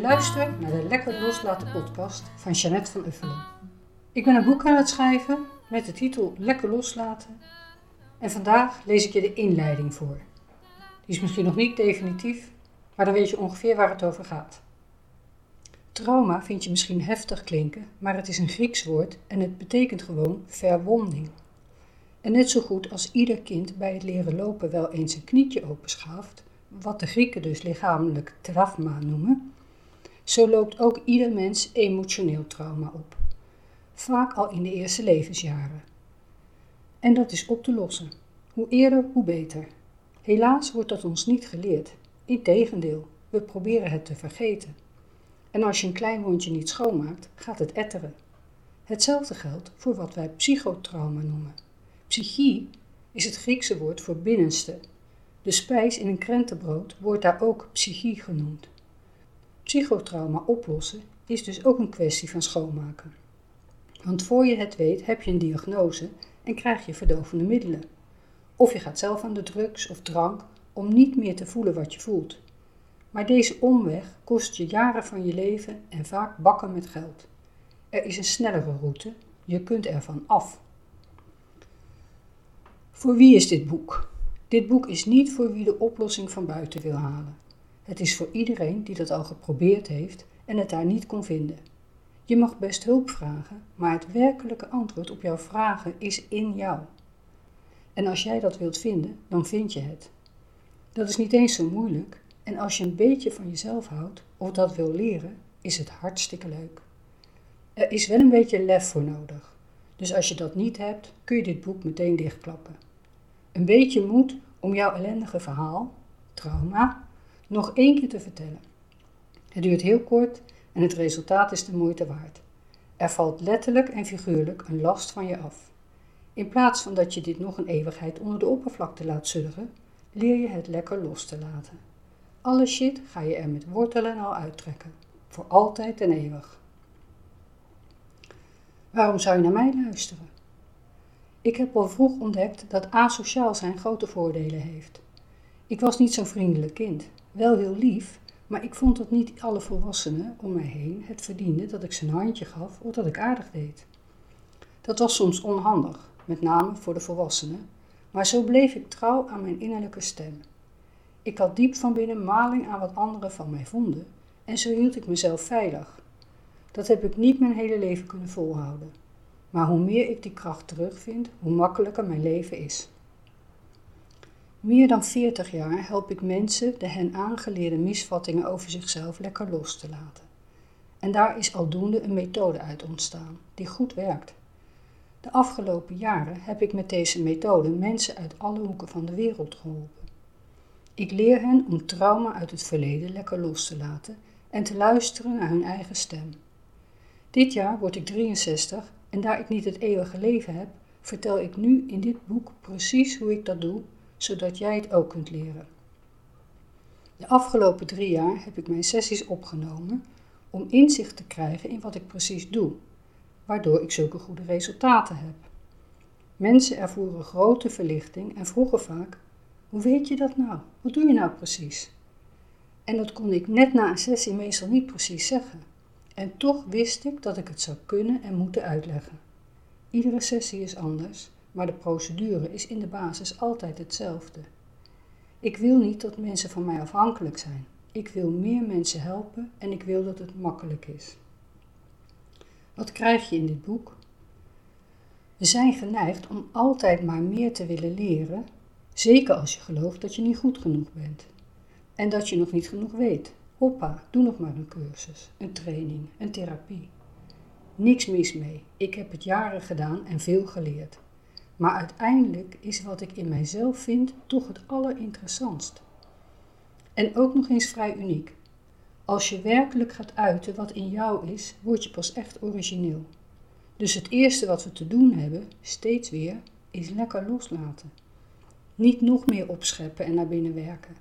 Je luistert naar de Lekker Loslaten podcast van Jeannette van Uffelen. Ik ben een boek aan het schrijven met de titel Lekker Loslaten. En vandaag lees ik je de inleiding voor. Die is misschien nog niet definitief, maar dan weet je ongeveer waar het over gaat. Trauma vind je misschien heftig klinken, maar het is een Grieks woord en het betekent gewoon verwonding. En net zo goed als ieder kind bij het leren lopen wel eens een knietje openschaft, wat de Grieken dus lichamelijk trauma noemen, zo loopt ook ieder mens emotioneel trauma op. Vaak al in de eerste levensjaren. En dat is op te lossen. Hoe eerder, hoe beter. Helaas wordt dat ons niet geleerd. Integendeel, we proberen het te vergeten. En als je een klein wondje niet schoonmaakt, gaat het etteren. Hetzelfde geldt voor wat wij psychotrauma noemen. Psychie is het Griekse woord voor binnenste. De spijs in een krentenbrood wordt daar ook psychie genoemd. Psychotrauma oplossen is dus ook een kwestie van schoonmaken. Want voor je het weet heb je een diagnose en krijg je verdovende middelen. Of je gaat zelf aan de drugs of drank om niet meer te voelen wat je voelt. Maar deze omweg kost je jaren van je leven en vaak bakken met geld. Er is een snellere route, je kunt ervan af. Voor wie is dit boek? Dit boek is niet voor wie de oplossing van buiten wil halen. Het is voor iedereen die dat al geprobeerd heeft en het daar niet kon vinden. Je mag best hulp vragen, maar het werkelijke antwoord op jouw vragen is in jou. En als jij dat wilt vinden, dan vind je het. Dat is niet eens zo moeilijk en als je een beetje van jezelf houdt of dat wil leren, is het hartstikke leuk. Er is wel een beetje lef voor nodig. Dus als je dat niet hebt, kun je dit boek meteen dichtklappen. Een beetje moed om jouw ellendige verhaal, trauma, nog één keer te vertellen. Het duurt heel kort en het resultaat is de moeite waard. Er valt letterlijk en figuurlijk een last van je af. In plaats van dat je dit nog een eeuwigheid onder de oppervlakte laat zurgen, leer je het lekker los te laten. Alle shit ga je er met wortelen al uittrekken, voor altijd en eeuwig. Waarom zou je naar mij luisteren? Ik heb al vroeg ontdekt dat asociaal zijn grote voordelen heeft. Ik was niet zo'n vriendelijk kind, wel heel lief, maar ik vond dat niet alle volwassenen om mij heen het verdienden dat ik ze een handje gaf of dat ik aardig deed. Dat was soms onhandig, met name voor de volwassenen, maar zo bleef ik trouw aan mijn innerlijke stem. Ik had diep van binnen maling aan wat anderen van mij vonden en zo hield ik mezelf veilig. Dat heb ik niet mijn hele leven kunnen volhouden. Maar hoe meer ik die kracht terugvind, hoe makkelijker mijn leven is. Meer dan 40 jaar help ik mensen de hen aangeleerde misvattingen over zichzelf lekker los te laten. En daar is aldoende een methode uit ontstaan, die goed werkt. De afgelopen jaren heb ik met deze methode mensen uit alle hoeken van de wereld geholpen. Ik leer hen om trauma uit het verleden lekker los te laten en te luisteren naar hun eigen stem. Dit jaar word ik 63 en daar ik niet het eeuwige leven heb, vertel ik nu in dit boek precies hoe ik dat doe, zodat jij het ook kunt leren. De afgelopen drie jaar heb ik mijn sessies opgenomen om inzicht te krijgen in wat ik precies doe, waardoor ik zulke goede resultaten heb. Mensen ervoeren grote verlichting en vroegen vaak: Hoe weet je dat nou? Wat doe je nou precies? En dat kon ik net na een sessie meestal niet precies zeggen. En toch wist ik dat ik het zou kunnen en moeten uitleggen. Iedere sessie is anders, maar de procedure is in de basis altijd hetzelfde. Ik wil niet dat mensen van mij afhankelijk zijn. Ik wil meer mensen helpen en ik wil dat het makkelijk is. Wat krijg je in dit boek? We zijn geneigd om altijd maar meer te willen leren, zeker als je gelooft dat je niet goed genoeg bent en dat je nog niet genoeg weet. Hoppa, doe nog maar een cursus, een training, een therapie. Niks mis mee. Ik heb het jaren gedaan en veel geleerd. Maar uiteindelijk is wat ik in mijzelf vind toch het allerinteressantst. En ook nog eens vrij uniek. Als je werkelijk gaat uiten wat in jou is, word je pas echt origineel. Dus het eerste wat we te doen hebben, steeds weer, is lekker loslaten. Niet nog meer opscheppen en naar binnen werken.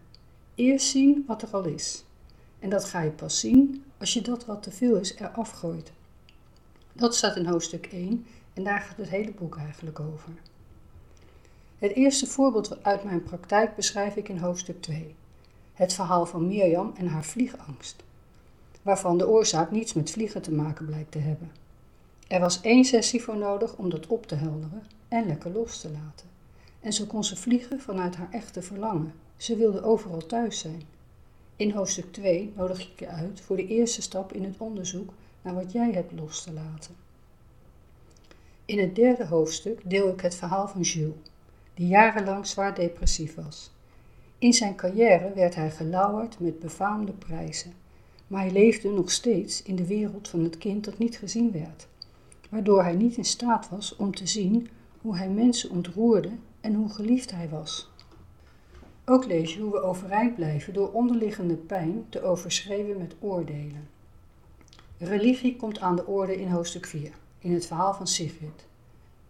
Eerst zien wat er al is. En dat ga je pas zien als je dat wat te veel is eraf gooit. Dat staat in hoofdstuk 1 en daar gaat het hele boek eigenlijk over. Het eerste voorbeeld uit mijn praktijk beschrijf ik in hoofdstuk 2. Het verhaal van Mirjam en haar vliegangst. waarvan de oorzaak niets met vliegen te maken blijkt te hebben. Er was één sessie voor nodig om dat op te helderen en lekker los te laten. En zo kon ze vliegen vanuit haar echte verlangen. Ze wilde overal thuis zijn. In hoofdstuk 2 nodig ik je uit voor de eerste stap in het onderzoek naar wat jij hebt los te laten. In het derde hoofdstuk deel ik het verhaal van Jules, die jarenlang zwaar depressief was. In zijn carrière werd hij gelauwerd met befaamde prijzen, maar hij leefde nog steeds in de wereld van het kind dat niet gezien werd, waardoor hij niet in staat was om te zien hoe hij mensen ontroerde en hoe geliefd hij was. Ook lees je hoe we overeind blijven door onderliggende pijn te overschreven met oordelen. Religie komt aan de orde in hoofdstuk 4, in het verhaal van Sigrid.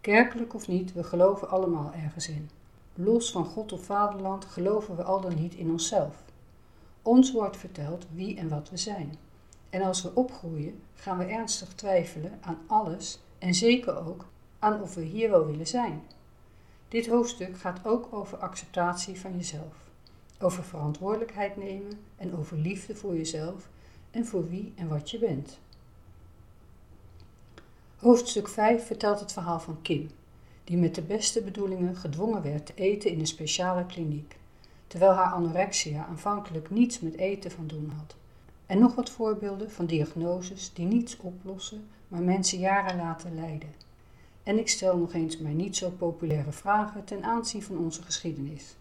Kerkelijk of niet, we geloven allemaal ergens in. Los van God of vaderland geloven we al dan niet in onszelf. Ons wordt verteld wie en wat we zijn. En als we opgroeien, gaan we ernstig twijfelen aan alles en zeker ook aan of we hier wel willen zijn. Dit hoofdstuk gaat ook over acceptatie van jezelf, over verantwoordelijkheid nemen en over liefde voor jezelf en voor wie en wat je bent. Hoofdstuk 5 vertelt het verhaal van Kim, die met de beste bedoelingen gedwongen werd te eten in een speciale kliniek, terwijl haar anorexia aanvankelijk niets met eten van doen had. En nog wat voorbeelden van diagnoses die niets oplossen, maar mensen jaren laten lijden. En ik stel nog eens mijn niet zo populaire vragen ten aanzien van onze geschiedenis.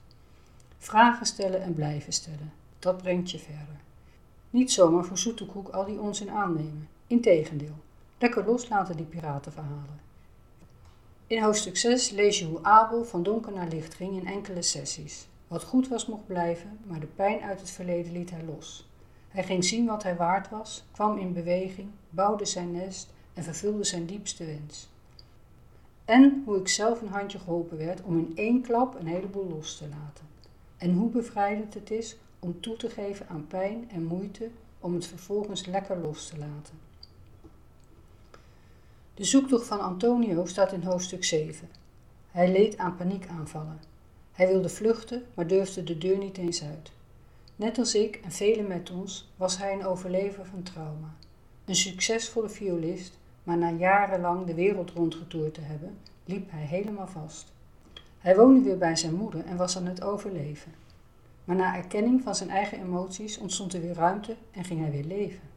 Vragen stellen en blijven stellen, dat brengt je verder. Niet zomaar voor zoete koek al die onzin aannemen, integendeel. Lekker loslaten die piratenverhalen. In hoofdstuk 6 lees je hoe Abel van donker naar licht ging in enkele sessies. Wat goed was mocht blijven, maar de pijn uit het verleden liet hij los. Hij ging zien wat hij waard was, kwam in beweging, bouwde zijn nest en vervulde zijn diepste wens. En hoe ik zelf een handje geholpen werd om in één klap een heleboel los te laten. En hoe bevrijdend het is om toe te geven aan pijn en moeite om het vervolgens lekker los te laten. De zoektocht van Antonio staat in hoofdstuk 7. Hij leed aan paniekaanvallen. Hij wilde vluchten, maar durfde de deur niet eens uit. Net als ik en velen met ons was hij een overlever van trauma. Een succesvolle violist, maar na jarenlang de wereld rondgetoerd te hebben, liep hij helemaal vast. Hij woonde weer bij zijn moeder en was aan het overleven. Maar na erkenning van zijn eigen emoties ontstond er weer ruimte en ging hij weer leven.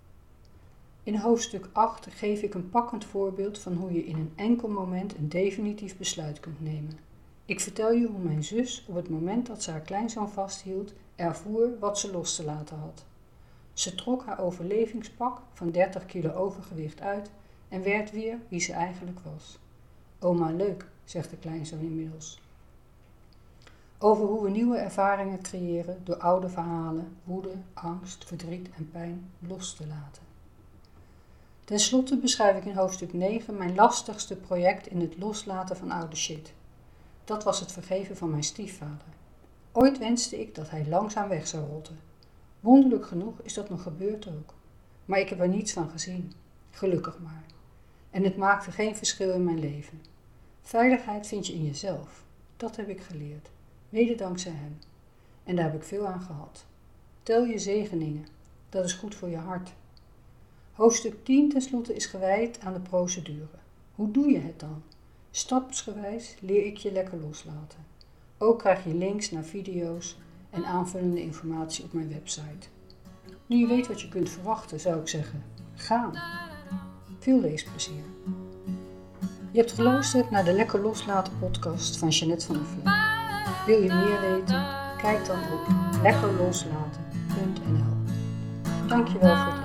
In hoofdstuk 8 geef ik een pakkend voorbeeld van hoe je in een enkel moment een definitief besluit kunt nemen. Ik vertel je hoe mijn zus op het moment dat ze haar kleinzoon vasthield, ervoer wat ze los te laten had. Ze trok haar overlevingspak van 30 kilo overgewicht uit en werd weer wie ze eigenlijk was. Oma leuk, zegt de kleinzoon inmiddels. Over hoe we nieuwe ervaringen creëren door oude verhalen, woede, angst, verdriet en pijn los te laten. Ten slotte beschrijf ik in hoofdstuk 9 mijn lastigste project in het loslaten van oude shit. Dat was het vergeven van mijn stiefvader. Ooit wenste ik dat hij langzaam weg zou rotten. Wonderlijk genoeg is dat nog gebeurd ook. Maar ik heb er niets van gezien. Gelukkig maar. En het maakte geen verschil in mijn leven. Veiligheid vind je in jezelf. Dat heb ik geleerd. Mede dankzij hem. En daar heb ik veel aan gehad. Tel je zegeningen. Dat is goed voor je hart. Hoofdstuk 10 tenslotte is gewijd aan de procedure. Hoe doe je het dan? Stapsgewijs leer ik je lekker loslaten. Ook krijg je links naar video's en aanvullende informatie op mijn website. Nu je weet wat je kunt verwachten, zou ik zeggen: gaan. Veel leesplezier. Je hebt geluisterd naar de Lekker Loslaten podcast van Jeanette van Oefelen. Wil je meer weten? Kijk dan op lekkerloslaten.nl. Dankjewel voor het